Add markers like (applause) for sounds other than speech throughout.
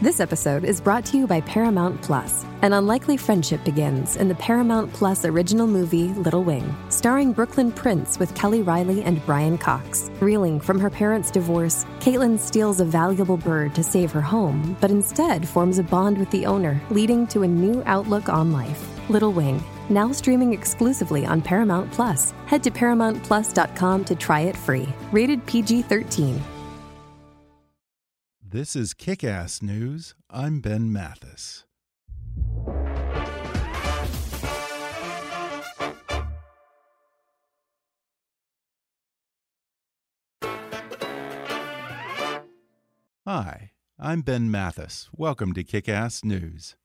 This episode is brought to you by Paramount Plus. An unlikely friendship begins in the Paramount Plus original movie Little Wing, starring Brooklyn Prince with Kelly Reilly and Brian Cox. Reeling from her parents' divorce, Caitlin steals a valuable bird to save her home, but instead forms a bond with the owner, leading to a new outlook on life. Little Wing, now streaming exclusively on Paramount Plus. Head to ParamountPlus.com to try it free. Rated PG 13. This is Kick Ass News. I'm Ben Mathis. Hi, I'm Ben Mathis. Welcome to Kick Ass News.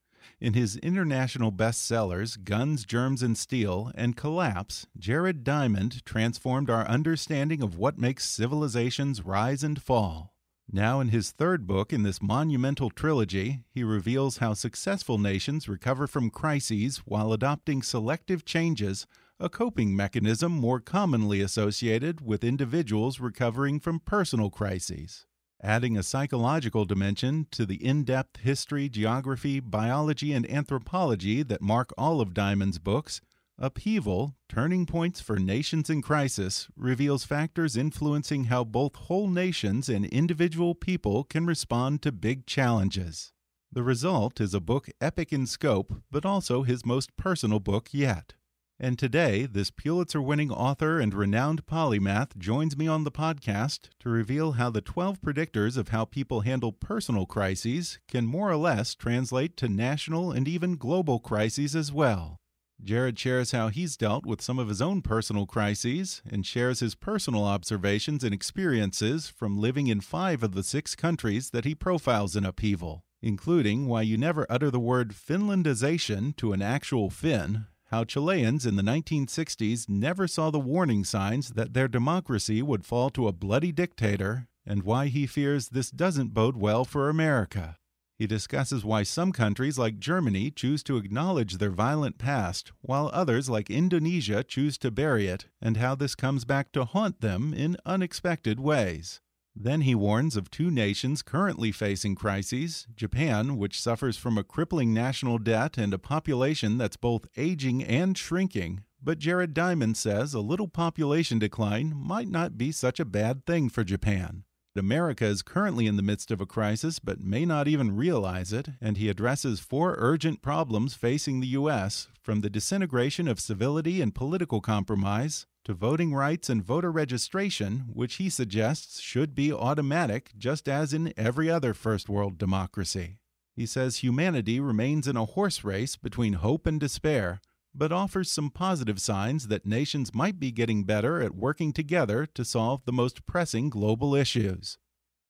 In his international bestsellers Guns, Germs, and Steel and Collapse, Jared Diamond transformed our understanding of what makes civilizations rise and fall. Now, in his third book in this monumental trilogy, he reveals how successful nations recover from crises while adopting selective changes, a coping mechanism more commonly associated with individuals recovering from personal crises. Adding a psychological dimension to the in depth history, geography, biology, and anthropology that mark all of Diamond's books, Upheaval Turning Points for Nations in Crisis reveals factors influencing how both whole nations and individual people can respond to big challenges. The result is a book epic in scope, but also his most personal book yet. And today, this Pulitzer winning author and renowned polymath joins me on the podcast to reveal how the 12 predictors of how people handle personal crises can more or less translate to national and even global crises as well. Jared shares how he's dealt with some of his own personal crises and shares his personal observations and experiences from living in five of the six countries that he profiles in Upheaval, including why you never utter the word Finlandization to an actual Finn, how Chileans in the 1960s never saw the warning signs that their democracy would fall to a bloody dictator, and why he fears this doesn't bode well for America. He discusses why some countries like Germany choose to acknowledge their violent past, while others like Indonesia choose to bury it, and how this comes back to haunt them in unexpected ways. Then he warns of two nations currently facing crises Japan, which suffers from a crippling national debt and a population that's both aging and shrinking. But Jared Diamond says a little population decline might not be such a bad thing for Japan. America is currently in the midst of a crisis but may not even realize it, and he addresses four urgent problems facing the U.S. from the disintegration of civility and political compromise to voting rights and voter registration, which he suggests should be automatic just as in every other first world democracy. He says humanity remains in a horse race between hope and despair but offers some positive signs that nations might be getting better at working together to solve the most pressing global issues.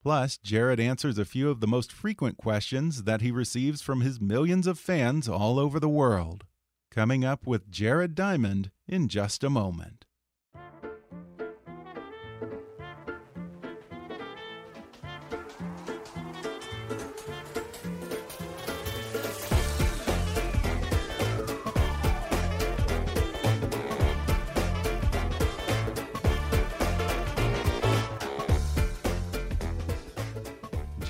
Plus, Jared answers a few of the most frequent questions that he receives from his millions of fans all over the world. Coming up with Jared Diamond in just a moment.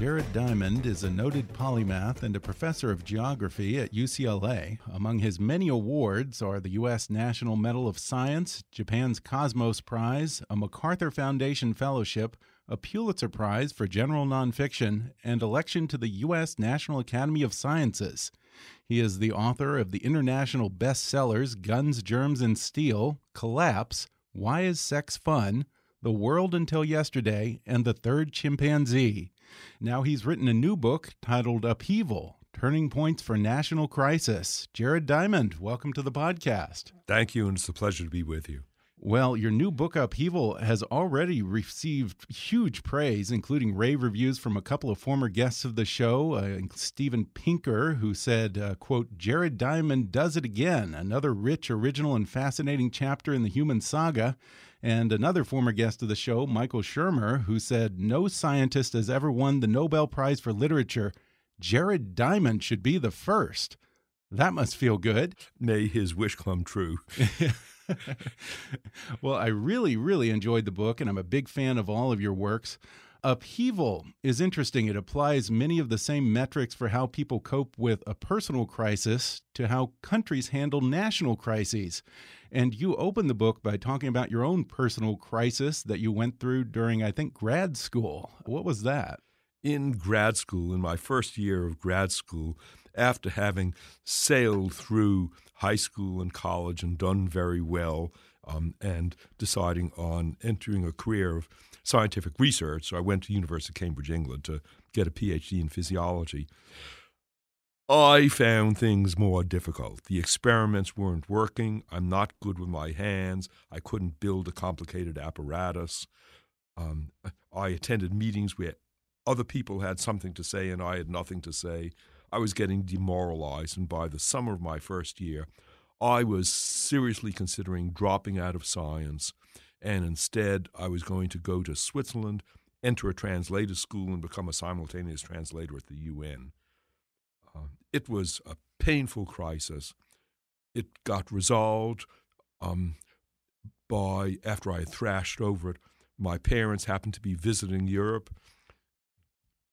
Jared Diamond is a noted polymath and a professor of geography at UCLA. Among his many awards are the U.S. National Medal of Science, Japan's Cosmos Prize, a MacArthur Foundation Fellowship, a Pulitzer Prize for General Nonfiction, and election to the U.S. National Academy of Sciences. He is the author of the international bestsellers Guns, Germs, and Steel, Collapse, Why is Sex Fun? The World Until Yesterday, and The Third Chimpanzee. Now he's written a new book titled Upheaval Turning Points for National Crisis. Jared Diamond, welcome to the podcast. Thank you, and it's a pleasure to be with you. Well, your new book, Upheaval, has already received huge praise, including rave reviews from a couple of former guests of the show. Uh, Steven Pinker, who said, uh, quote, Jared Diamond does it again, another rich, original, and fascinating chapter in the human saga. And another former guest of the show, Michael Shermer, who said, no scientist has ever won the Nobel Prize for Literature. Jared Diamond should be the first. That must feel good. May his wish come true. (laughs) (laughs) well, I really, really enjoyed the book, and I'm a big fan of all of your works. Upheaval is interesting. It applies many of the same metrics for how people cope with a personal crisis to how countries handle national crises. And you open the book by talking about your own personal crisis that you went through during, I think, grad school. What was that? In grad school, in my first year of grad school, after having sailed through high school and college and done very well, um, and deciding on entering a career of scientific research. So I went to University of Cambridge, England, to get a PhD in physiology. I found things more difficult. The experiments weren't working. I'm not good with my hands. I couldn't build a complicated apparatus. Um, I attended meetings where other people had something to say and I had nothing to say. I was getting demoralized. And by the summer of my first year, I was seriously considering dropping out of science. And instead, I was going to go to Switzerland, enter a translator school, and become a simultaneous translator at the UN. It was a painful crisis. It got resolved um, by, after I had thrashed over it, my parents happened to be visiting Europe.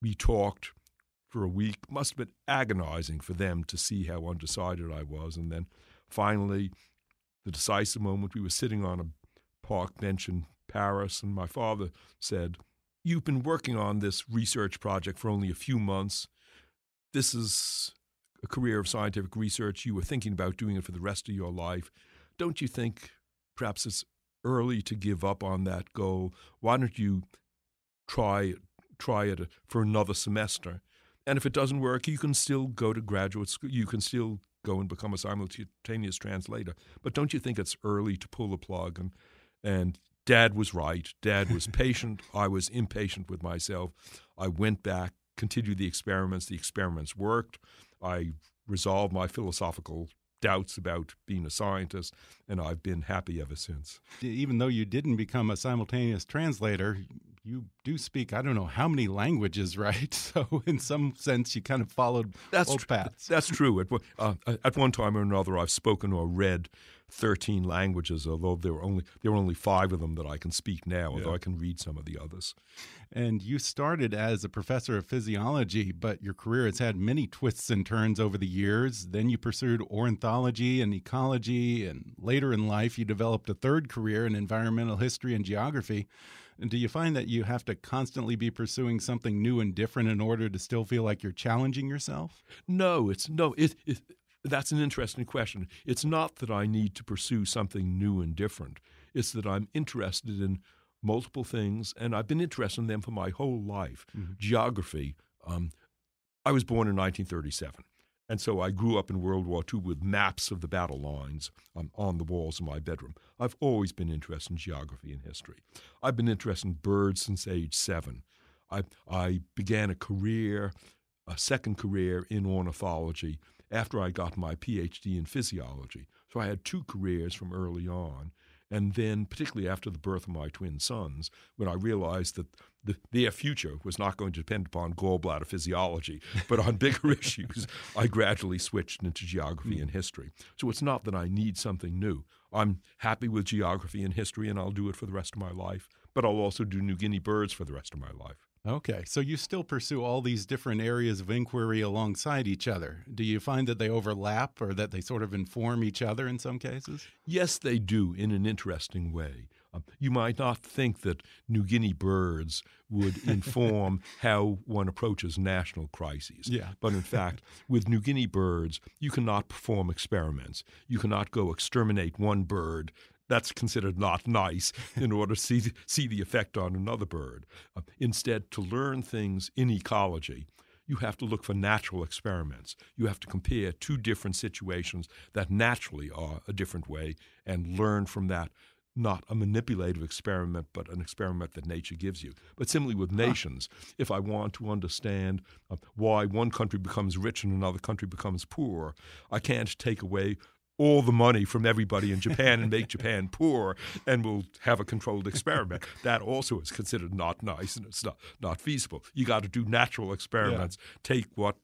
We talked for a week. Must have been agonizing for them to see how undecided I was. And then finally, the decisive moment, we were sitting on a park bench in Paris, and my father said, You've been working on this research project for only a few months. This is a career of scientific research. You were thinking about doing it for the rest of your life. Don't you think perhaps it's early to give up on that goal? Why don't you try try it for another semester? And if it doesn't work, you can still go to graduate school. You can still go and become a simultaneous translator. But don't you think it's early to pull the plug? And, and dad was right. Dad was (laughs) patient. I was impatient with myself. I went back, continued the experiments. The experiments worked. I resolved my philosophical doubts about being a scientist, and I've been happy ever since. Even though you didn't become a simultaneous translator, you do speak I don't know how many languages, (laughs) right? So in some sense, you kind of followed that's old paths. That's true. At, uh, at one time or another, I've spoken or read thirteen languages, although there were only there were only five of them that I can speak now. Although yeah. I can read some of the others. And you started as a professor of physiology, but your career has had many twists and turns over the years. Then you pursued ornithology and ecology, and later in life, you developed a third career in environmental history and geography. And do you find that you have to constantly be pursuing something new and different in order to still feel like you're challenging yourself? No, it's no. It, it, that's an interesting question. It's not that I need to pursue something new and different. It's that I'm interested in multiple things, and I've been interested in them for my whole life. Mm -hmm. Geography. Um, I was born in 1937. And so I grew up in World War II with maps of the battle lines um, on the walls of my bedroom. I've always been interested in geography and history. I've been interested in birds since age seven. I, I began a career, a second career in ornithology after I got my PhD in physiology. So I had two careers from early on. And then, particularly after the birth of my twin sons, when I realized that the, their future was not going to depend upon gallbladder physiology, but on bigger (laughs) issues, I gradually switched into geography and history. So it's not that I need something new. I'm happy with geography and history, and I'll do it for the rest of my life, but I'll also do New Guinea birds for the rest of my life. Okay, so you still pursue all these different areas of inquiry alongside each other. Do you find that they overlap or that they sort of inform each other in some cases? Yes, they do in an interesting way. Um, you might not think that New Guinea birds would (laughs) inform how one approaches national crises. Yeah. But in fact, with New Guinea birds, you cannot perform experiments. You cannot go exterminate one bird that's considered not nice (laughs) in order to see, see the effect on another bird. Uh, instead, to learn things in ecology, you have to look for natural experiments. You have to compare two different situations that naturally are a different way and learn from that not a manipulative experiment, but an experiment that nature gives you. But similarly with nations, if I want to understand uh, why one country becomes rich and another country becomes poor, I can't take away all the money from everybody in Japan and make Japan (laughs) poor, and we'll have a controlled experiment. that also is considered not nice and it's not, not feasible. You got to do natural experiments, yeah. take what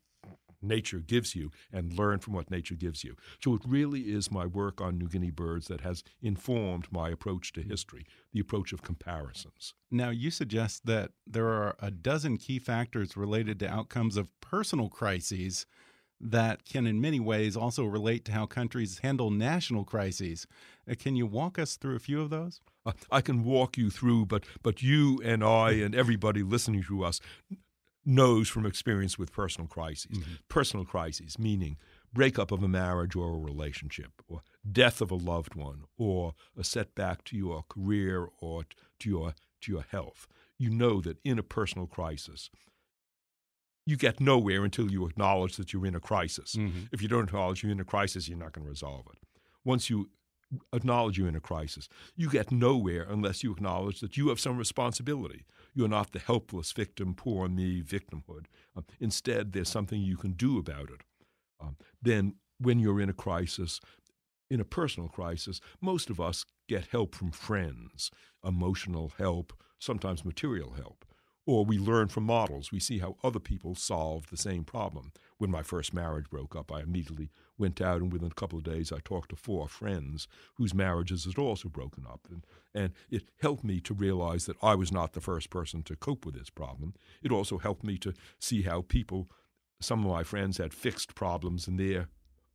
nature gives you and learn from what nature gives you. So it really is my work on New Guinea birds that has informed my approach to history, the approach of comparisons. Now, you suggest that there are a dozen key factors related to outcomes of personal crises that can, in many ways, also relate to how countries handle national crises. Uh, can you walk us through a few of those? Uh, I can walk you through, but but you and I and everybody listening to us knows from experience with personal crises. Mm-hmm. Personal crises, meaning breakup of a marriage or a relationship, or death of a loved one, or a setback to your career or to your to your health. You know that in a personal crisis, you get nowhere until you acknowledge that you're in a crisis. Mm-hmm. If you don't acknowledge you're in a crisis, you're not going to resolve it. Once you acknowledge you're in a crisis. You get nowhere unless you acknowledge that you have some responsibility. You're not the helpless victim, poor me, victimhood. Um, instead, there's something you can do about it. Um, then, when you're in a crisis, in a personal crisis, most of us get help from friends, emotional help, sometimes material help. Or we learn from models. We see how other people solve the same problem. When my first marriage broke up, I immediately went out, and within a couple of days, I talked to four friends whose marriages had also broken up. And, and it helped me to realize that I was not the first person to cope with this problem. It also helped me to see how people, some of my friends, had fixed problems in their,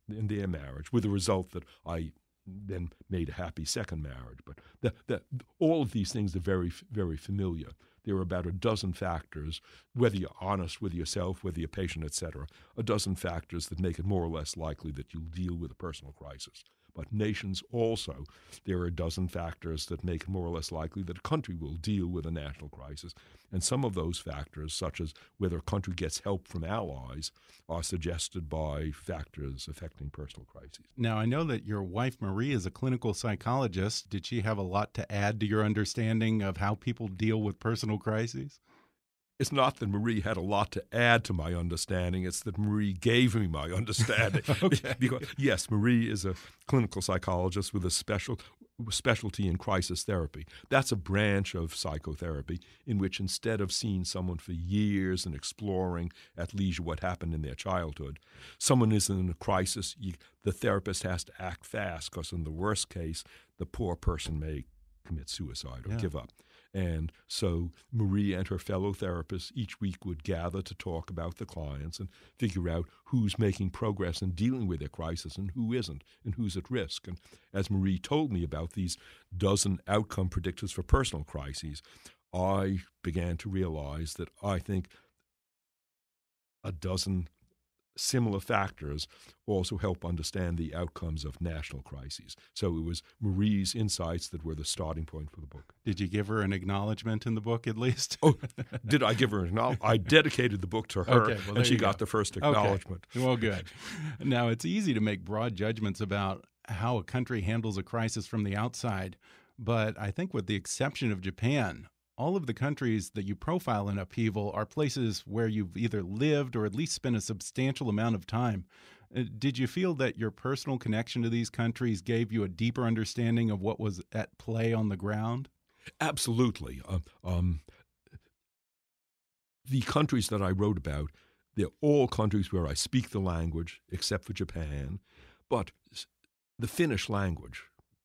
in their marriage, with the result that I then made a happy second marriage. But the, the, all of these things are very, very familiar there are about a dozen factors, whether you're honest with yourself, whether you're patient, etc., a dozen factors that make it more or less likely that you'll deal with a personal crisis. But nations also, there are a dozen factors that make it more or less likely that a country will deal with a national crisis. And some of those factors, such as whether a country gets help from allies, are suggested by factors affecting personal crises. Now, I know that your wife, Marie, is a clinical psychologist. Did she have a lot to add to your understanding of how people deal with personal crises? It's not that Marie had a lot to add to my understanding. It's that Marie gave me my (laughs) understanding. (laughs) okay. (laughs) Because yes, Marie is a clinical psychologist with a special specialty in crisis therapy. That's a branch of psychotherapy in which instead of seeing someone for years and exploring at leisure what happened in their childhood, someone is in a crisis. You, the therapist has to act fast because in the worst case, the poor person may commit suicide or yeah. give up. And so Marie and her fellow therapists each week would gather to talk about the clients and figure out who's making progress in dealing with their crisis and who isn't and who's at risk. And as Marie told me about these dozen outcome predictors for personal crises, I began to realize that I think a dozen similar factors also help understand the outcomes of national crises. So it was Marie's insights that were the starting point for the book. Did you give her an acknowledgement in the book at least? (laughs) oh, did I give her an acknowledgement? I dedicated the book to her, okay, well, and she got the first acknowledgement. Okay. Well, (laughs) good. now, it's easy to make broad judgments about how a country handles a crisis from the outside. But I think, with the exception of Japan, all of the countries that you profile in upheaval are places where you've either lived or at least spent a substantial amount of time. Uh, did you feel that your personal connection to these countries gave you a deeper understanding of what was at play on the ground? Absolutely. Uh, um, the countries that I wrote about, they're all countries where I speak the language, except for Japan. But the Finnish language,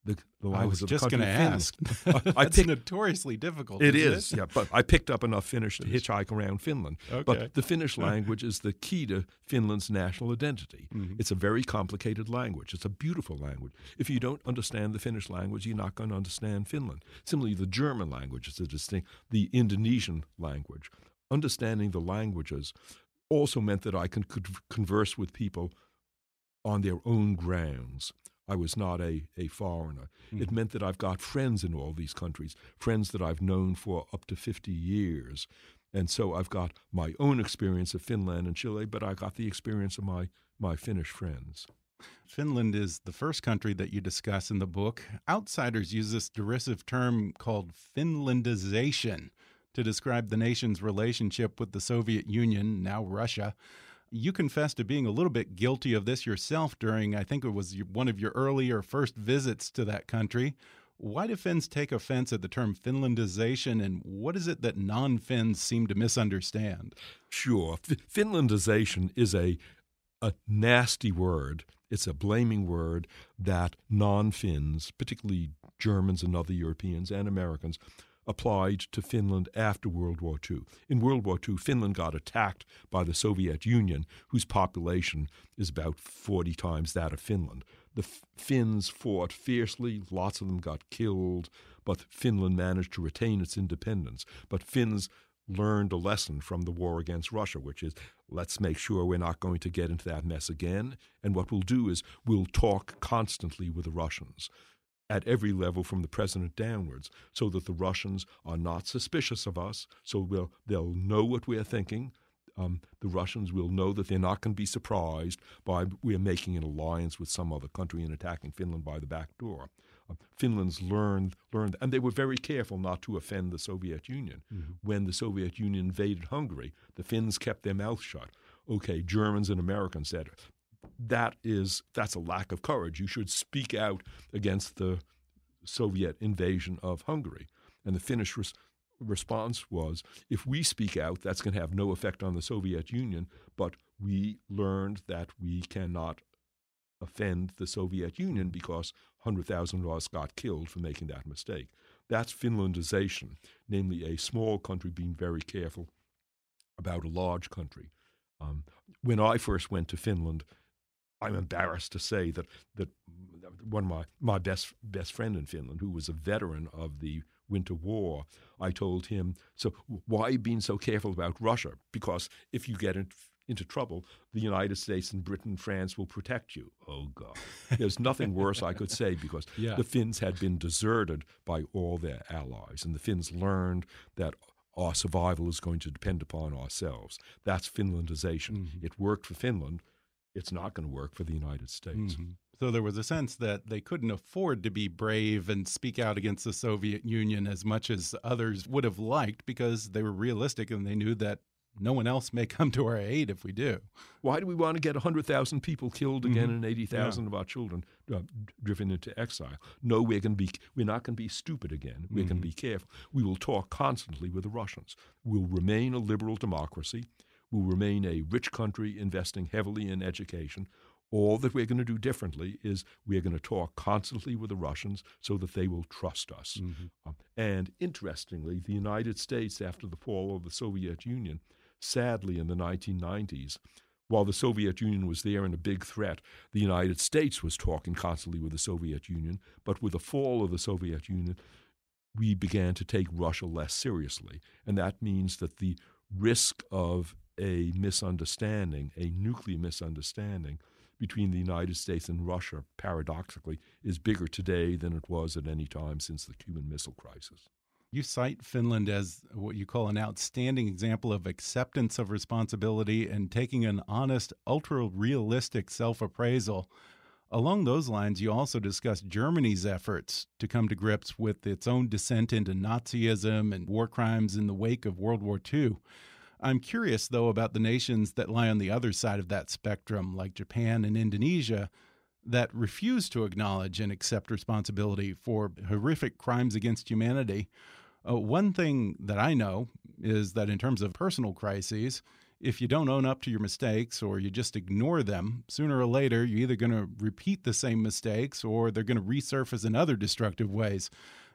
the, the I was just going to ask. (laughs) I picked, notoriously difficult. It is, it? yeah. But I picked up enough Finnish to hitchhike around Finland. Okay. But the Finnish language is the key to Finland's national identity. Mm-hmm. It's a very complicated language. It's a beautiful language. If you don't understand the Finnish language, you're not going to understand Finland. Similarly, the German language is a distinct. The Indonesian language. Understanding the languages also meant that I could converse with people on their own grounds. I was not a, a foreigner. Mm-hmm. It meant that I've got friends in all these countries, friends that I've known for up to 50 years. And so I've got my own experience of Finland and Chile, but I got the experience of my, my Finnish friends. Finland is the first country that you discuss in the book. Outsiders use this derisive term called Finlandization to describe the nation's relationship with the Soviet Union, now Russia. You confess to being a little bit guilty of this yourself during, I think it was one of your earlier first visits to that country. Why do Finns take offense at the term Finlandization, and what is it that non Finns seem to misunderstand? Sure. Finlandization is a, a nasty word. It's a blaming word that non Finns, particularly Germans and other Europeans and Americans, applied to Finland after World War II. In World War II, Finland got attacked by the Soviet Union, whose population is about 40 times that of Finland. The Finns fought fiercely, lots of them got killed, but Finland managed to retain its independence. But Finns learned a lesson from the war against Russia, which is let's make sure we're not going to get into that mess again. And what we'll do is we'll talk constantly with the Russians at every level from the president downwards so that the Russians are not suspicious of us, so we'll, they'll know what we're thinking. Um, the Russians will know that they're not going to be surprised by we're making an alliance with some other country and attacking Finland by the back door. Uh, Finland's learned learned, and they were very careful not to offend the Soviet Union. Mm-hmm. When the Soviet Union invaded Hungary, the Finns kept their mouth shut. Okay, Germans and Americans said, that is that's a lack of courage. You should speak out against the Soviet invasion of Hungary. And the Finnish res- response was, if we speak out, that's going to have no effect on the Soviet Union. But we learned that we cannot offend the Soviet Union because 100,000 of us got killed for making that mistake. That's Finlandization, namely a small country being very careful about a large country. Um, when I first went to Finland, I'm embarrassed to say that that one of my, my best best friend in Finland, who was a veteran of the Winter War, I told him, so why being so careful about Russia? Because if you get in, into trouble, the United States and Britain, France will protect you. Oh God, there's nothing worse I could say because (laughs) yeah. the Finns had been deserted by all their allies, and the Finns learned that our survival is going to depend upon ourselves. That's Finlandization. Mm-hmm. It worked for Finland it's not going to work for the United States. Mm -hmm. So there was a sense that they couldn't afford to be brave and speak out against the Soviet Union as much as others would have liked because they were realistic and they knew that no one else may (laughs) come to our aid if we do. Why do we want to get 100,000 people killed again mm -hmm. and 80,000 yeah. of our children uh, driven into exile? No, we're going to be we're not going to be stupid again. We're mm -hmm. going to be careful. We will talk constantly with the Russians. We'll remain a liberal democracy will remain a rich country investing heavily in education. All that we're going to do differently is we're going to talk constantly with the Russians so that they will trust us. Mm-hmm. Um, and interestingly, the United States, after the fall of the Soviet Union, sadly in the 1990s, while the Soviet Union was there and a big threat, the United States was talking constantly with the Soviet Union. But with the fall of the Soviet Union, we began to take Russia less seriously. And that means that the risk of a misunderstanding, a nuclear misunderstanding between the United States and Russia, paradoxically, is bigger today than it was at any time since the Cuban Missile Crisis. You cite Finland as what you call an outstanding example of acceptance of responsibility and taking an honest, ultra realistic self appraisal. Along those lines, you also discuss Germany's efforts to come to grips with its own descent into Nazism and war crimes in the wake of World War II. I'm curious, though, about the nations that lie on the other side of that spectrum, like Japan and Indonesia, that refuse to acknowledge and accept responsibility for horrific crimes against humanity. Uh, one thing that I know is that in terms of personal crises, if you don't own up to your mistakes or you just ignore them, sooner or later you're either going to repeat the same mistakes or they're going to resurface in other destructive ways.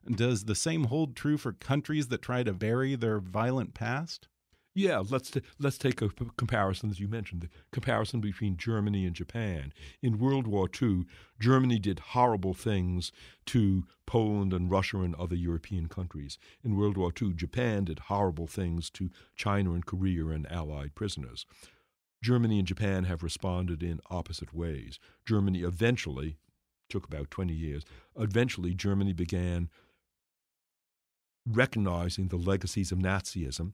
Does the same hold true for countries that try to bury their violent past? Yeah, let's t- let's take a p- comparison as you mentioned, the comparison between Germany and Japan. In World War II, Germany did horrible things to Poland and Russia and other European countries. In World War II, Japan did horrible things to China and Korea and Allied prisoners. Germany and Japan have responded in opposite ways. Germany eventually took about 20 years. Eventually, Germany began recognizing the legacies of Nazism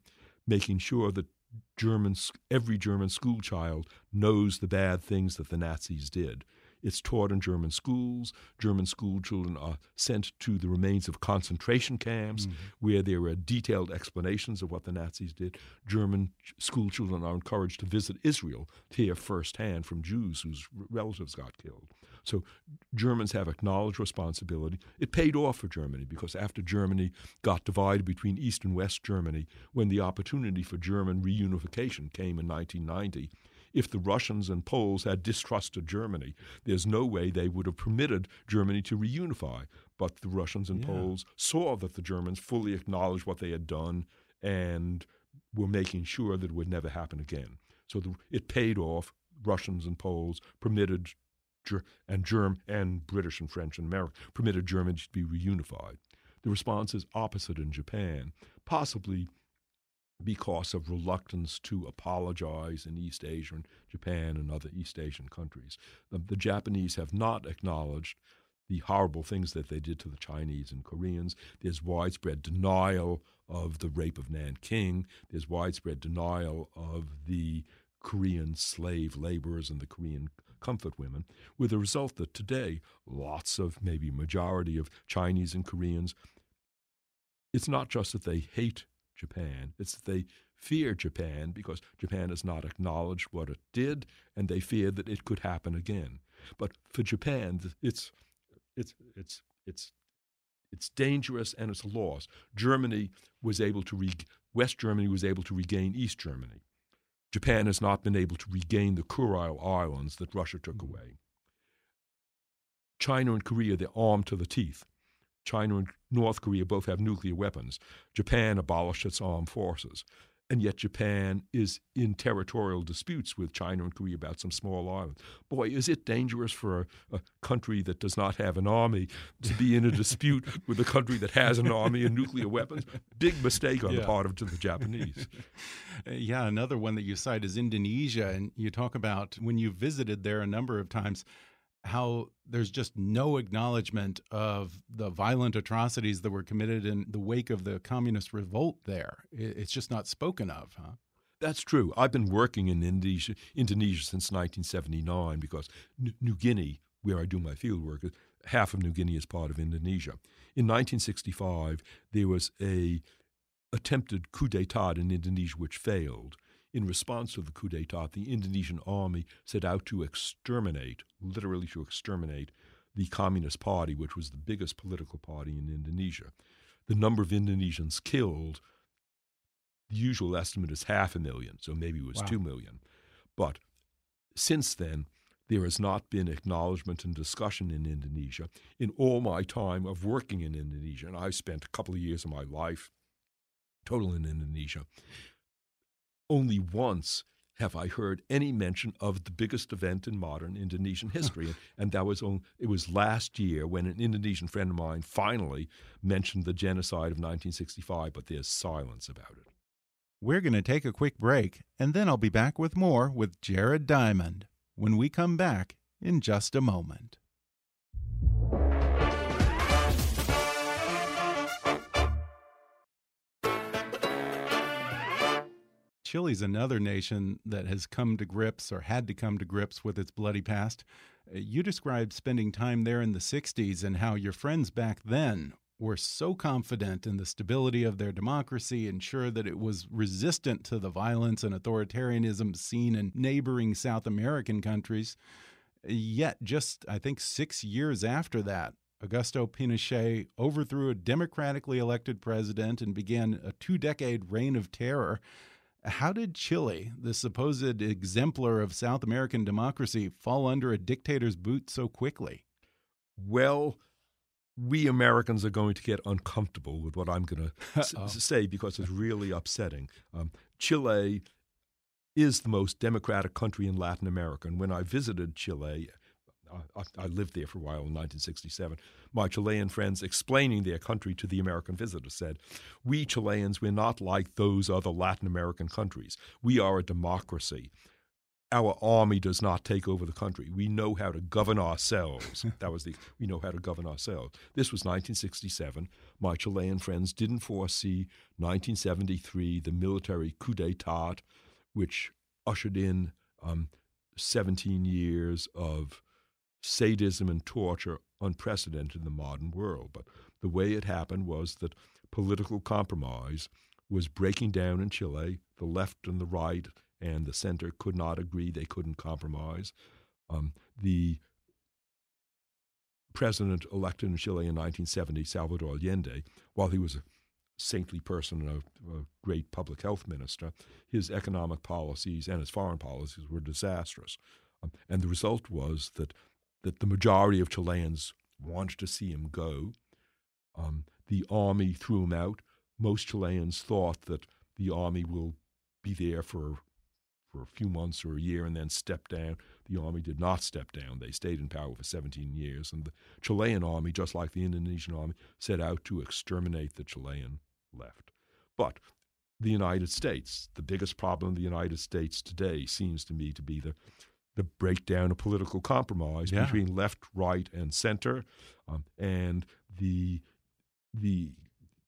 making sure that German, every German school child knows the bad things that the Nazis did. It's taught in German schools. German school children are sent to the remains of concentration camps mm-hmm. where there are detailed explanations of what the Nazis did. German school children are encouraged to visit Israel to hear firsthand from Jews whose relatives got killed. So Germans have acknowledged responsibility. It paid off for Germany because after Germany got divided between East and West Germany, when the opportunity for German reunification came in 1990, if the Russians and Poles had distrusted Germany, there's no way they would have permitted Germany to reunify. But the Russians and yeah. Poles saw that the Germans fully acknowledged what they had done and were making sure that it would never happen again. So the, it paid off. Russians and Poles permitted and Germ and British and French and American permitted Germany to be reunified. The response is opposite in Japan, possibly because of reluctance to apologize in East Asia and Japan and other East Asian countries. The, the, Japanese have not acknowledged the horrible things that they did to the Chinese and Koreans. There's widespread denial of the rape of Nanking. There's widespread denial of the Korean slave laborers and the Korean comfort women, with the result that today lots of, maybe majority of Chinese and Koreans, it's not just that they hate Japan. It's that they fear Japan because Japan has not acknowledged what it did, and they fear that it could happen again. But for Japan, it's it's it's it's it's dangerous and it's a loss. Germany was able to re- West Germany was able to regain East Germany. Japan has not been able to regain the Kuril Islands that Russia took mm. away. China and Korea, they're armed to the teeth. China and North Korea both have nuclear weapons. Japan abolished its armed forces. And yet Japan is in territorial disputes with China and Korea about some small islands. Boy, is it dangerous for a, a country that does not have an army to be in a dispute (laughs) with a country that has an army and nuclear weapons? Big mistake on yeah. the part of the Japanese. (laughs) Uh, yeah, another one that you cite is Indonesia. And you talk about when you visited there a number of times how there's just no acknowledgement of the violent atrocities that were committed in the wake of the communist revolt there. It's just not spoken of, huh? That's true. I've been working in Indonesia, Indonesia since 1979 because New Guinea, where I do my field work, half of New Guinea is part of Indonesia. In 1965, there was a attempted coup d'état in Indonesia which failed. In response to the coup d'etat, the Indonesian army set out to exterminate, literally to exterminate, the Communist Party, which was the biggest political party in Indonesia. The number of Indonesians killed, the usual estimate is half a million, so maybe it was wow. two million. But since then, there has not been acknowledgement and discussion in Indonesia. In all my time of working in Indonesia, and I've spent a couple of years of my life total in Indonesia, only once have I heard any mention of the biggest event in modern Indonesian history, and that was on, it was last year when an Indonesian friend of mine finally mentioned the genocide of 1965, but there's silence about it. We're going to take a quick break, and then I'll be back with more with Jared Diamond when we come back in just a moment. Chile's another nation that has come to grips or had to come to grips with its bloody past. Uh, you described spending time there in the 60s and how your friends back then were so confident in the stability of their democracy and sure that it was resistant to the violence and authoritarianism seen in neighboring South American countries. Yet, just I think six years after that, Augusto Pinochet overthrew a democratically elected president and began a two decade reign of terror. How did Chile, the supposed exemplar of South American democracy, fall under a dictator's boot so quickly? Well, we Americans are going to get uncomfortable with what I'm going (laughs) to say because it's really upsetting. Um, Chile is the most democratic country in Latin America. And when I visited Chile I, I, lived there for a while in 1967. My Chilean friends explaining their country to the American visitor said, We Chileans, we're not like those other Latin American countries. We are a democracy. Our army does not take over the country. We know how to govern ourselves. (laughs) that was the, we know how to govern ourselves. This was 1967. My Chilean friends didn't foresee 1973, the military coup d'etat, which ushered in um, 17 years of sadism and torture unprecedented in the modern world. But the way it happened was that political compromise was breaking down in Chile. The left and the right and the center could not agree. They couldn't compromise. Um, the president elected in Chile in 1970, Salvador Allende, while he was a saintly person and a, a, great public health minister, his economic policies and his foreign policies were disastrous. Um, and the result was that, that the majority of Chileans wanted to see him go. Um, the army threw him out. Most Chileans thought that the army will be there for for a few months or a year and then step down. The army did not step down. They stayed in power for 17 years. And the Chilean army, just like the Indonesian army, set out to exterminate the Chilean left. But the United States, the biggest problem in the United States today seems to me to be the the breakdown of political compromise yeah. between left, right, and center, um, and the the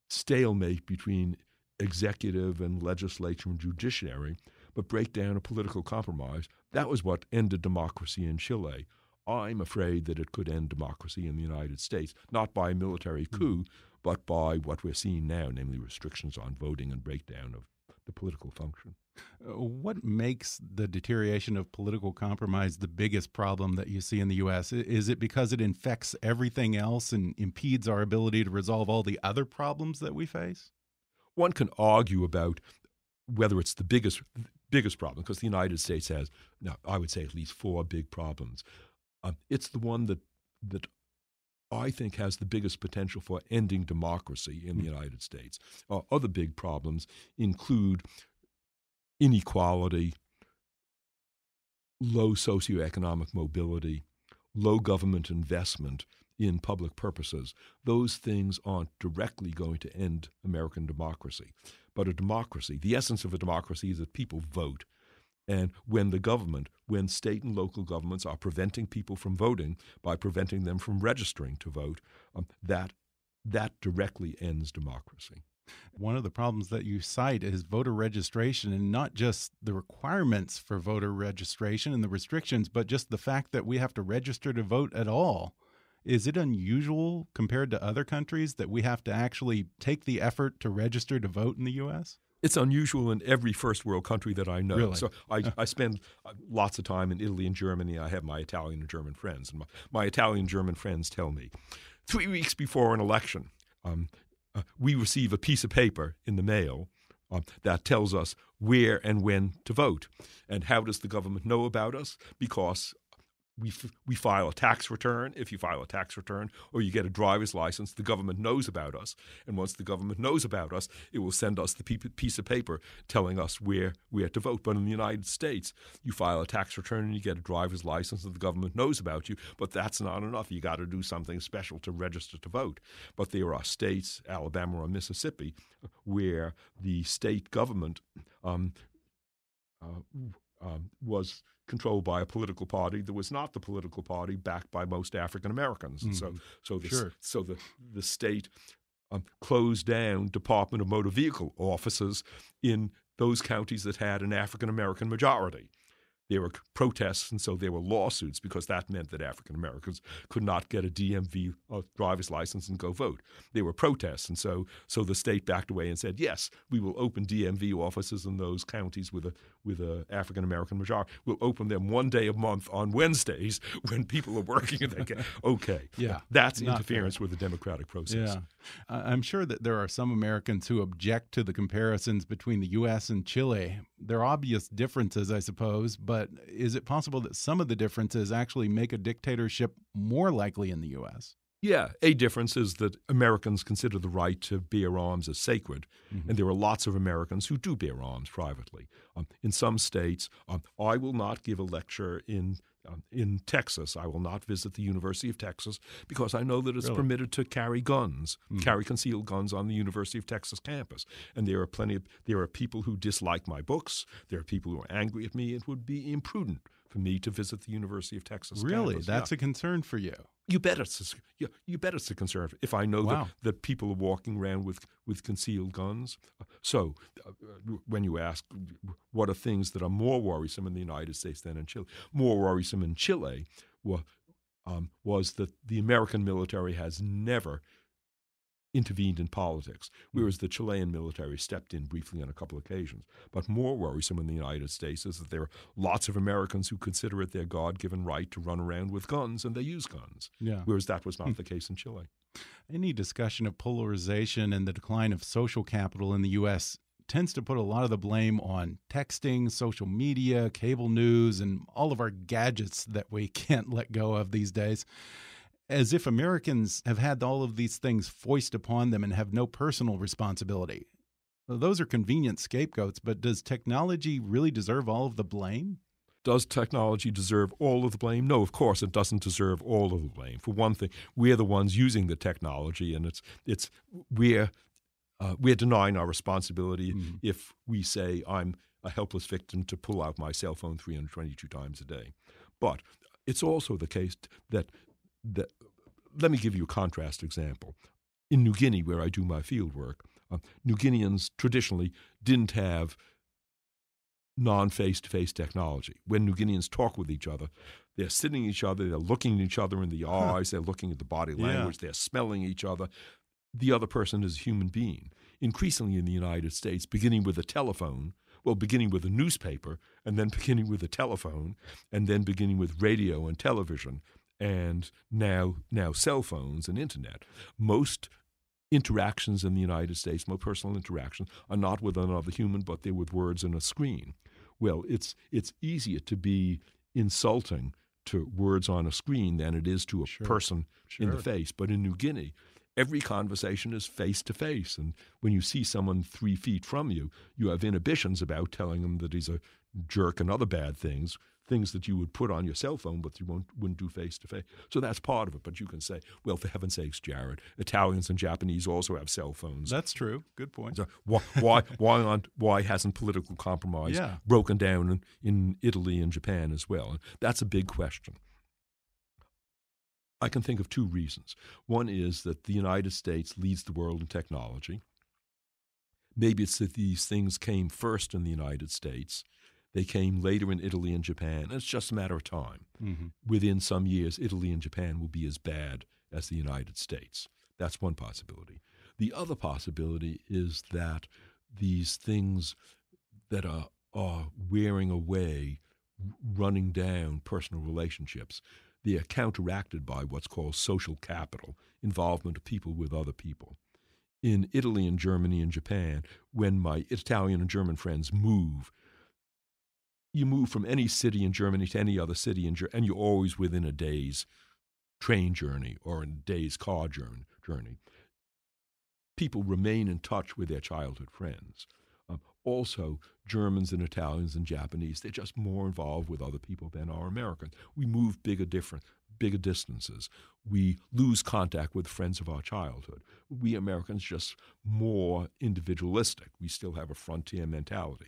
stalemate between executive and legislature and judiciary, but breakdown of political compromise. That was what ended democracy in Chile. I'm afraid that it could end democracy in the United States, not by a military hmm. coup, mm. but by what we're seeing now, namely restrictions on voting and breakdown of political function. What makes the deterioration of political compromise the biggest problem that you see in the U.S.? Is it because it infects everything else and impedes our ability to resolve all the other problems that we face? One can argue about whether it's the biggest biggest problem because the United States has, now I would say, at least four big problems. Um, it's the one that that I think has the biggest potential for ending democracy in the hmm. United States. Uh, other big problems include inequality, low socioeconomic mobility, low government investment in public purposes. Those things aren't directly going to end American democracy. But a democracy, the essence of a democracy is that people vote. And when the government, when state and local governments are preventing people from voting by preventing them from registering to vote, um, that that directly ends democracy. One of the problems that you cite is voter registration and not just the requirements for voter registration and the restrictions, but just the fact that we have to register to vote at all. Is it unusual compared to other countries that we have to actually take the effort to register to vote in the U.S.? It's unusual in every first world country that I know. Really? So I, (laughs) I spend uh, lots of time in Italy and Germany. I have my Italian and German friends. And my, my Italian and German friends tell me three weeks before an election, um, uh, we receive a piece of paper in the mail uh, that tells us where and when to vote. And how does the government know about us? Because we, f- we file a tax return. If you file a tax return or you get a driver's license, the government knows about us. And once the government knows about us, it will send us the pe- piece of paper telling us where we have to vote. But in the United States, you file a tax return and you get a driver's license, and the government knows about you. But that's not enough. You got to do something special to register to vote. But there are states, Alabama or Mississippi, where the state government um, uh, um, was controlled by a political party that was not the political party backed by most African Americans. Mm-hmm. So, so the, sure. so the the state um, closed down Department of Motor Vehicle offices in those counties that had an African American majority there were protests, and so there were lawsuits because that meant that African Americans could not get a DMV driver's license and go vote. There were protests, and so so the state backed away and said, "Yes, we will open DMV offices in those counties with a with a African American majority. We'll open them one day a month on Wednesdays (laughs) when people are working." and they get (laughs) okay, yeah, that's interference fair. with the democratic process. Yeah, I'm sure that there are some Americans who object to the comparisons between the U.S. and Chile. There are obvious differences, I suppose, but but is it possible that some of the differences actually make a dictatorship more likely in the U.S.? Yeah, a difference is that Americans consider the right to bear arms as sacred, mm-hmm. and there are lots of Americans who do bear arms privately. Um, in some states, um, I will not give a lecture in in Texas. I will not visit the University of Texas because I know that it's really? permitted to carry guns, mm. carry concealed guns on the University of Texas campus. And there are plenty of there are people who dislike my books. There are people who are angry at me. It would be imprudent for me to visit the University of Texas. Really, campus. that's yeah. a concern for you. You bet it's a, you, you bet it's a concern if I know wow. that, that people are walking around with, with concealed guns. So, uh, when you ask what are things that are more worrisome in the United States than in Chile, more worrisome in Chile um, was that the American military has never intervened in politics, hmm. whereas the Chilean military stepped in briefly on a couple of occasions. But more worrisome in the United States is that there are lots of Americans who consider it their God given right to run around with guns, and they use guns, Yeah. whereas that was not hmm. the case in Chile. Any discussion of polarization and the decline of social capital in the U.S. tends to put a lot of the blame on texting, social media, cable news, and all of our gadgets that we (laughs) can't let go of these days. As if Americans have had all of these things foist upon them and have no personal responsibility. Those are convenient scapegoats, but does technology really deserve all of the blame? Does technology deserve all of the blame? No, of course it doesn't deserve all of the blame. For one thing, we're the ones using the technology, and it's it's we're uh, we're denying our responsibility Mhm. if we say I'm a helpless victim to pull out my cell phone 322 times a day. But it's also the case that that let me give you a contrast example. In New Guinea, where I do my field work, uh, New Guineans traditionally didn't have non face to face technology. When New Guineans talk with each other, they're sitting each other, they're looking at each other in the eyes, they're looking at the body Yeah. language, they're smelling each other. The other person is a human being. Increasingly in the United States, beginning with a telephone, well, beginning with a newspaper, and then beginning with a telephone, and then beginning with radio and television, and now now cell phones and internet. Most interactions in the United States, most personal interactions, are not with another human, but they're with words and a screen. Well, it's it's easier to be insulting to words on a screen than it is to a Sure. person in the face. But in New Guinea, every conversation is face to face, and when you see someone three feet from you, you have inhibitions about telling them that he's a jerk and other bad things. Things that you would put on your cell phone, but you won't, wouldn't do face to face. So that's part of it. But you can say, well, for heaven's sakes, Jared, Italians and Japanese also have cell phones. That's true. Good point. So why why why aren't why hasn't political compromise Yeah. broken down in, in Italy and Japan as well? And that's a big question. I can think of two reasons. One is that the United States leads the world in technology. Maybe it's that these things came first in the United States. They came later in Italy and Japan. And it's just a matter of time. hmm Within some years, Italy and Japan will be as bad as the United States. That's one possibility. The other possibility is that these things that are, are wearing away, running down personal relationships, they are counteracted by what's called social capital, involvement of people with other people. In Italy and Germany and Japan, when my Italian and German friends move, you move from any city in Germany to any other city in Ger- and you're always within a day's train journey or a day's car journey. People remain in touch with their childhood friends. Um, also, Germans and Italians and Japanese, they're just more involved with other people than are Americans. We move bigger different, bigger distances. We lose contact with friends of our childhood. We Americans just more individualistic. We still have a frontier mentality.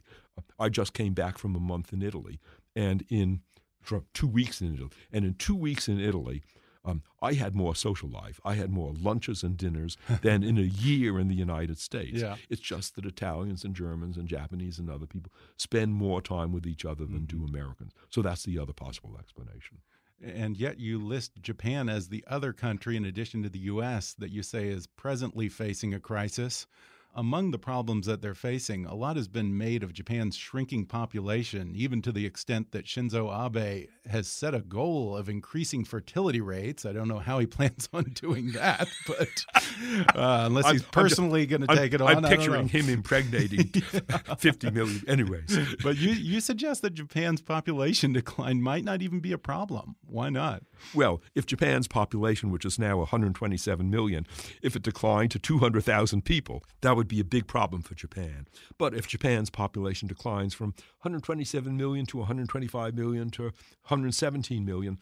I just came back from a month in Italy, and in from two weeks in Italy, and in two weeks in Italy, um, I had more social life. I had more lunches and dinners (laughs) than in a year in the United States. Yeah. It's just that Italians and Germans and Japanese and other people spend more time with each other than do Americans. So that's the other possible explanation. And yet you list Japan as the other country, in addition to the U.S., that you say is presently facing a crisis. Among the problems that they're facing, a lot has been made of Japan's shrinking population, even to the extent that Shinzo Abe has set a goal of increasing fertility rates. I don't know how he (laughs) plans on doing that, but uh, unless I'm- he's personally going to take it on. I'm picturing him impregnating (laughs) (laughs) 50 million. Anyways, But you, you suggest that Japan's population decline might not even be a problem. Why not? Well, if Japan's population, which is now 127 million, if it declined to 200,000 people, that would be a big problem for Japan. But if Japan's population declines from 127 million to 125 million to 117 million,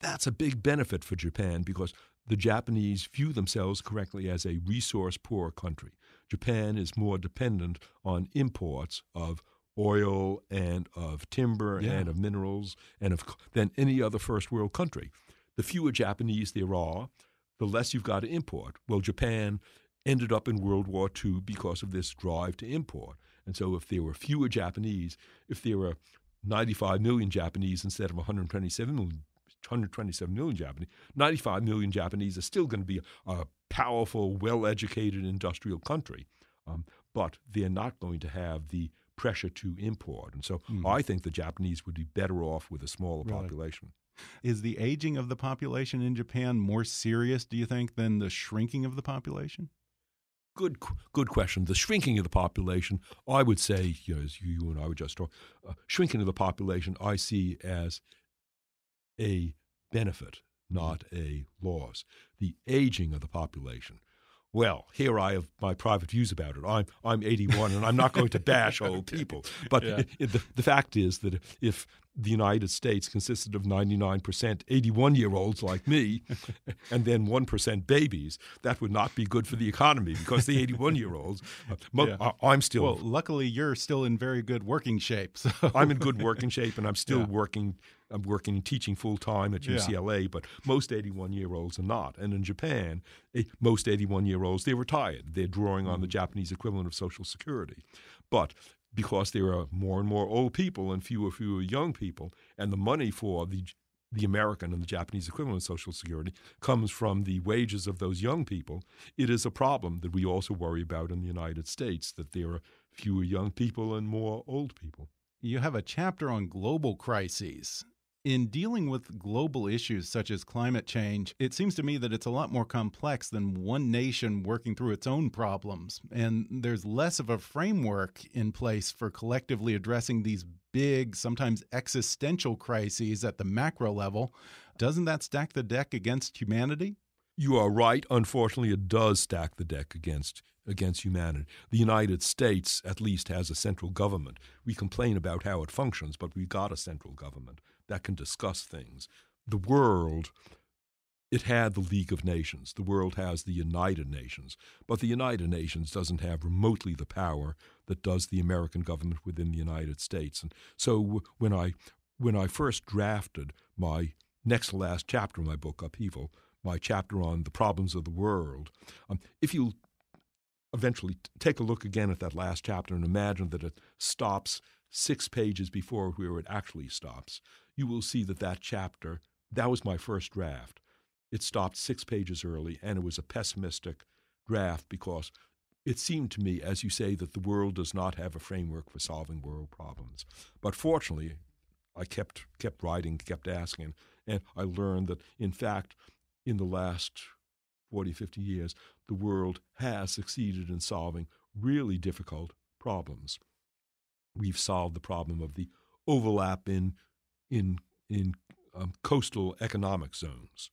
that's a big benefit for Japan because the Japanese view themselves correctly as a resource poor country. Japan is more dependent on imports of oil and of timber Yeah. and of minerals and of than any other first world country. The fewer Japanese there are, the less you've got to import. Well, Japan ended up in World War II because of this drive to import. And so if there were fewer Japanese, if there were 95 million Japanese instead of 127 million 127 million Japanese, 95 million Japanese are still going to be a, powerful, well educated industrial country. Um, but they're not going to have the pressure to import. And so mm-hmm. I think the Japanese would be better off with a smaller really? population. Is the aging of the population in Japan more serious, do you think, than the shrinking of the population? Good, good question. The shrinking of the population, I would say, you know, as you and I were just talking, uh, shrinking of the population, I see as a benefit, not a loss. The aging of the population, well, here I have my private views about it. I'm I'm 81, and I'm not going to bash (laughs) old people. But yeah. it, the, the fact is that if the United States consisted of 99% 81 year olds like me, (laughs) and then 1% babies, that would not be good for the economy because the 81 year olds, uh, yeah. I'm still. Well, luckily, you're still in very good working shape. So. I'm in (laughs) good working shape, and I'm still yeah. working I'm working and teaching full time at UCLA, yeah. but most 81 year olds are not. And in Japan, eh, most 81 year olds they're retired. They're drawing on the mm-hmm. Japanese equivalent of Social Security, but because there are more and more old people and fewer and fewer young people, and the money for the the American and the Japanese equivalent of Social Security comes from the wages of those young people, it is a problem that we also worry about in the United States that there are fewer young people and more old people. You have a chapter on global crises. In dealing with global issues such as climate change, it seems to me that it's a lot more complex than one nation working through its own problems. And there's less of a framework in place for collectively addressing these big, sometimes existential crises at the macro level. Doesn't that stack the deck against humanity? You are right. Unfortunately, it does stack the deck against against humanity. The United States, at least, has a central government. We complain about how it functions, but we've got a central government that can discuss things. The world, it had the League of Nations. The world has the United Nations. But the United Nations doesn't have remotely the power that does the American government within the United States. And so when I when I first drafted my next to last chapter of my book, Upheaval, my chapter on the problems of the world, um, if you eventually take a look again at that last chapter and imagine that it stops six pages before where it actually stops, you will see that that chapter, that was my first draft. It stopped six pages early, and it was a pessimistic draft because it seemed to me, as you say, that the world does not have a framework for solving world problems. But fortunately, I kept kept writing, kept asking, and I learned that in fact, in the last 40, 50 years, the world has succeeded in solving really difficult problems. We've solved the problem of the overlap in in in um, coastal economic zones.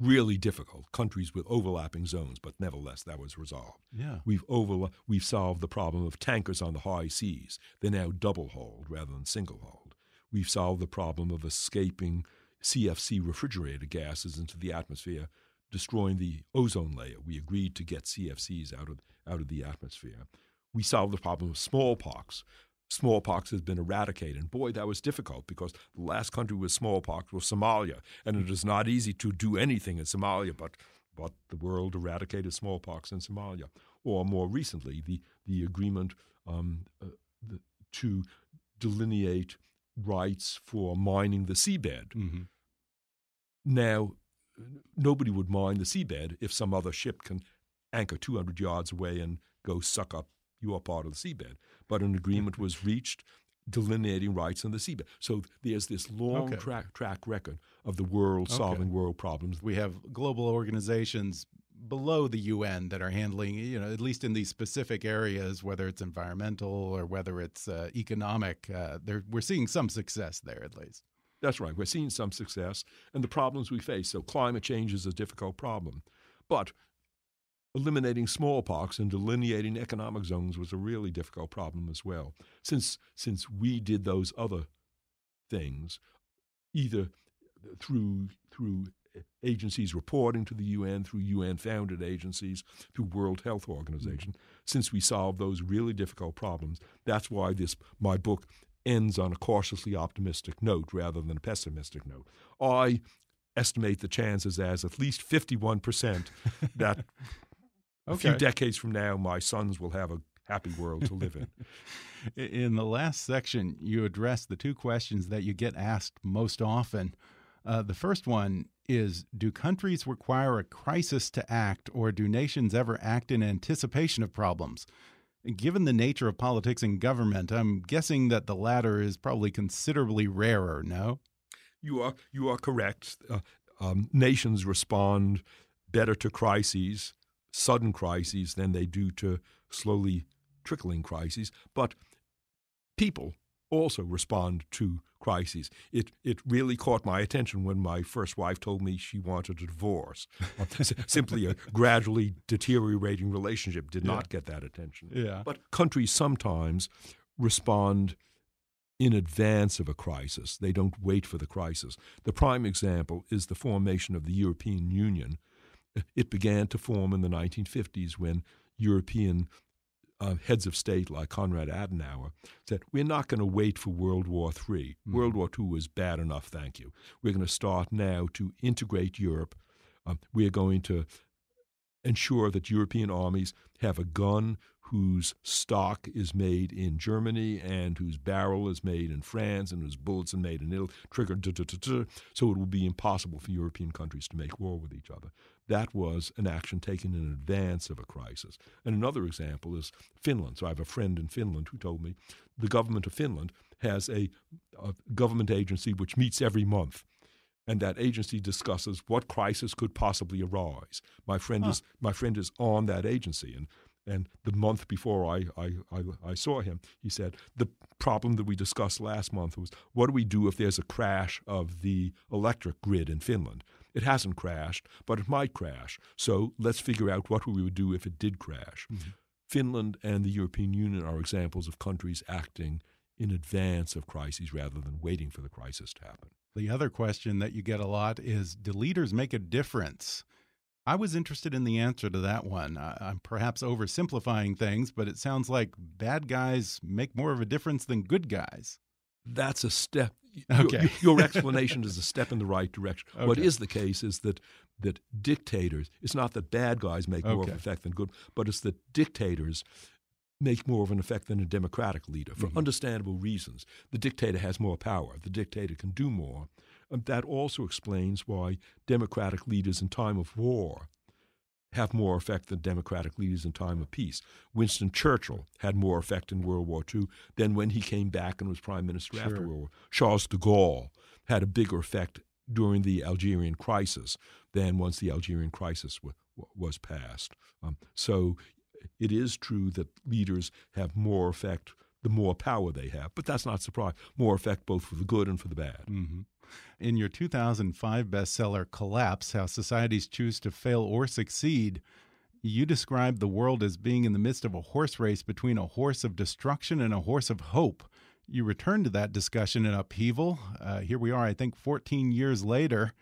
Really difficult countries with overlapping zones, but nevertheless that was resolved. Yeah, we've over we've solved the problem of tankers on the high seas. They're now double hulled rather than single hulled. We've solved the problem of escaping CFC refrigerated gases into the atmosphere, destroying the ozone layer. We agreed to get CFCs out of out of the atmosphere. We solved the problem of smallpox smallpox has been eradicated. And boy, that was difficult because the last country with smallpox was Somalia. And it is not easy to do anything in Somalia, but, but the world eradicated smallpox in Somalia. Or more recently, the, the agreement um, uh, the, to delineate rights for mining the seabed. Mm-hmm. Now, nobody would mine the seabed if some other ship can anchor 200 yards away and go suck up your part of the seabed but an agreement was reached delineating rights on the seabed. So there's this long okay. track, track record of the world solving okay. world problems. We have global organizations below the UN that are handling, you know, at least in these specific areas, whether it's environmental or whether it's uh, economic, uh, we're seeing some success there at least. That's right. We're seeing some success and the problems we face. So climate change is a difficult problem. But eliminating smallpox and delineating economic zones was a really difficult problem as well. Since, since we did those other things, either through, through agencies reporting to the UN, through UN founded agencies, through World Health Organization, mm-hmm. since we solved those really difficult problems, that's why this my book ends on a cautiously optimistic note rather than a pessimistic note. I estimate the chances as at least 51% that (laughs) Okay. A few decades from now, my sons will have a happy world to live in. (laughs) in the last section, you address the two questions that you get asked most often. Uh, the first one is Do countries require a crisis to act, or do nations ever act in anticipation of problems? Given the nature of politics and government, I'm guessing that the latter is probably considerably rarer, no? You are, you are correct. Uh, um, nations respond better to crises, sudden crises, than they do to slowly trickling crises. But people also respond to crises. It it really caught my attention when my first wife told me she wanted a divorce. (laughs) Simply a gradually deteriorating relationship did not get that attention. Yeah. But countries sometimes respond in advance of a crisis. They don't wait for the crisis. The prime example is the formation of the European Union. It began to form in the 1950s when European uh, heads of state like Konrad Adenauer said, We're not going to wait for World War III. Mm-hmm. World War II was bad enough, thank you. We're going to start now to integrate Europe. Um, we're going to ensure that European armies have a gun whose stock is made in Germany and whose barrel is made in France and whose bullets are made in Italy, triggered, so it will be impossible for European countries to make war with each other. That was an action taken in advance of a crisis. And another example is Finland. So I have a friend in Finland who told me the government of Finland has a, a government agency which meets every month and that agency discusses what crisis could possibly arise. My friend huh. is my friend is on that agency, and and the month before I, I, I, I, saw him, he said, The problem that we discussed last month was what do we do if there's a crash of the electric grid in Finland? It hasn't crashed, but it might crash. So let's figure out what we would do if it did crash. Mm-hmm. Finland and the European Union are examples of countries acting in advance of crises rather than waiting for the crisis to happen. The other question that you get a lot is Do leaders make a difference? I was interested in the answer to that one. I'm perhaps oversimplifying things, but it sounds like bad guys make more of a difference than good guys. That's a step. Okay. Your, your (laughs) explanation is a step in the right direction. Okay. What is the case is that that dictators. It's not that bad guys make more of an effect than good, but it's that dictators make more of an effect than a democratic leader for mm -hmm. understandable reasons. The dictator has more power. The dictator can do more. And that also explains why democratic leaders in time of war have more effect than democratic leaders in time of peace. Winston Churchill had more effect in World War II than when he came back and was prime minister sure. after World War. Charles de Gaulle had a bigger effect during the Algerian crisis than once the Algerian crisis was passed. Um, so it is true that leaders have more effect the more power they have, but that's not surprising. More effect both for the good and for the bad. Mm -hmm. In your 2005 bestseller, Collapse How Societies Choose to Fail or Succeed, you described the world as being in the midst of a horse race between a horse of destruction and a horse of hope. You return to that discussion in Upheaval. Uh, here we are, I think, 14 years later.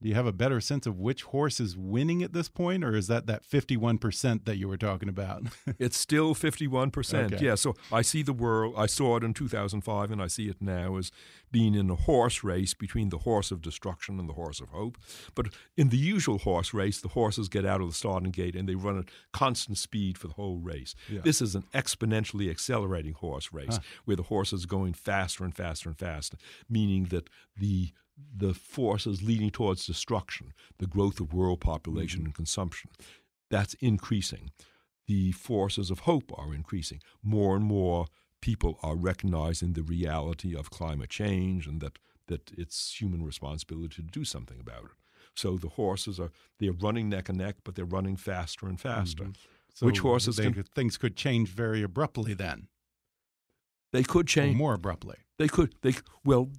Do you have a better sense of which horse is winning at this point, or is that that 51% that you were talking about? (laughs) it's still 51%. Okay. Yeah, so I see the world, I saw it in 2005, and I see it now as being in a horse race between the horse of destruction and the horse of hope. But in the usual horse race, the horses get out of the starting gate and they run at constant speed for the whole race. Yeah. This is an exponentially accelerating horse race huh. where the horse is going faster and faster and faster, meaning that the the forces leading towards destruction, the growth of world population mm-hmm. and consumption, that's increasing. The forces of hope are increasing. More and more people are recognizing the reality of climate change and that, that it's human responsibility to do something about it. So the horses are they're running neck and neck, but they're running faster and faster. Mm-hmm. So Which horses they, can, things could change very abruptly then? They could change or more abruptly. They could. They well,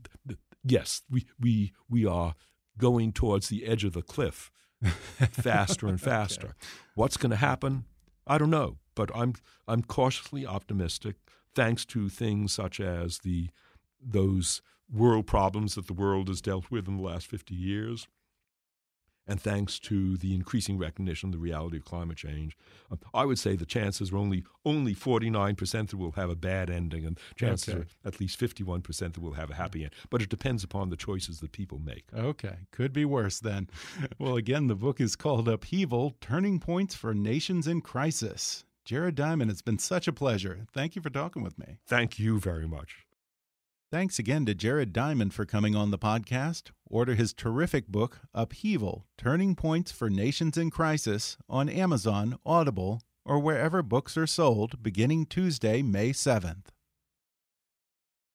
yes, we we we are going towards the edge of the cliff (laughs) faster and faster. okay. What's going to happen? I don't know, but I'm I'm cautiously optimistic thanks to things such as the those world problems that the world has dealt with in the last 50 years and thanks to the increasing recognition of the reality of climate change, uh, I would say the chances are only only 49% that we'll have a bad ending, and chances okay. are at least 51% that we'll have a happy end. But it depends upon the choices that people make. Okay, could be worse then. (laughs) well, again, the book is called Upheaval Turning Points for Nations in Crisis. Jared Diamond, it's been such a pleasure. Thank you for talking with me. Thank you very much. Thanks again to Jared Diamond for coming on the podcast. Order his terrific book, Upheaval Turning Points for Nations in Crisis, on Amazon, Audible, or wherever books are sold beginning Tuesday, May 7th.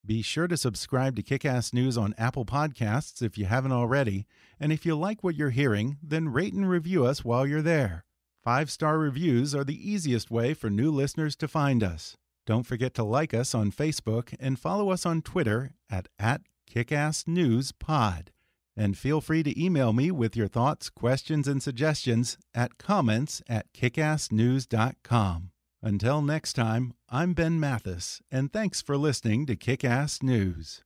Be sure to subscribe to Kickass News on Apple Podcasts if you haven't already. And if you like what you're hearing, then rate and review us while you're there. Five star reviews are the easiest way for new listeners to find us. Don't forget to like us on Facebook and follow us on Twitter at, at KickassNewsPod. And feel free to email me with your thoughts, questions, and suggestions at comments at kickassnews.com. Until next time, I'm Ben Mathis, and thanks for listening to Kick Ass News.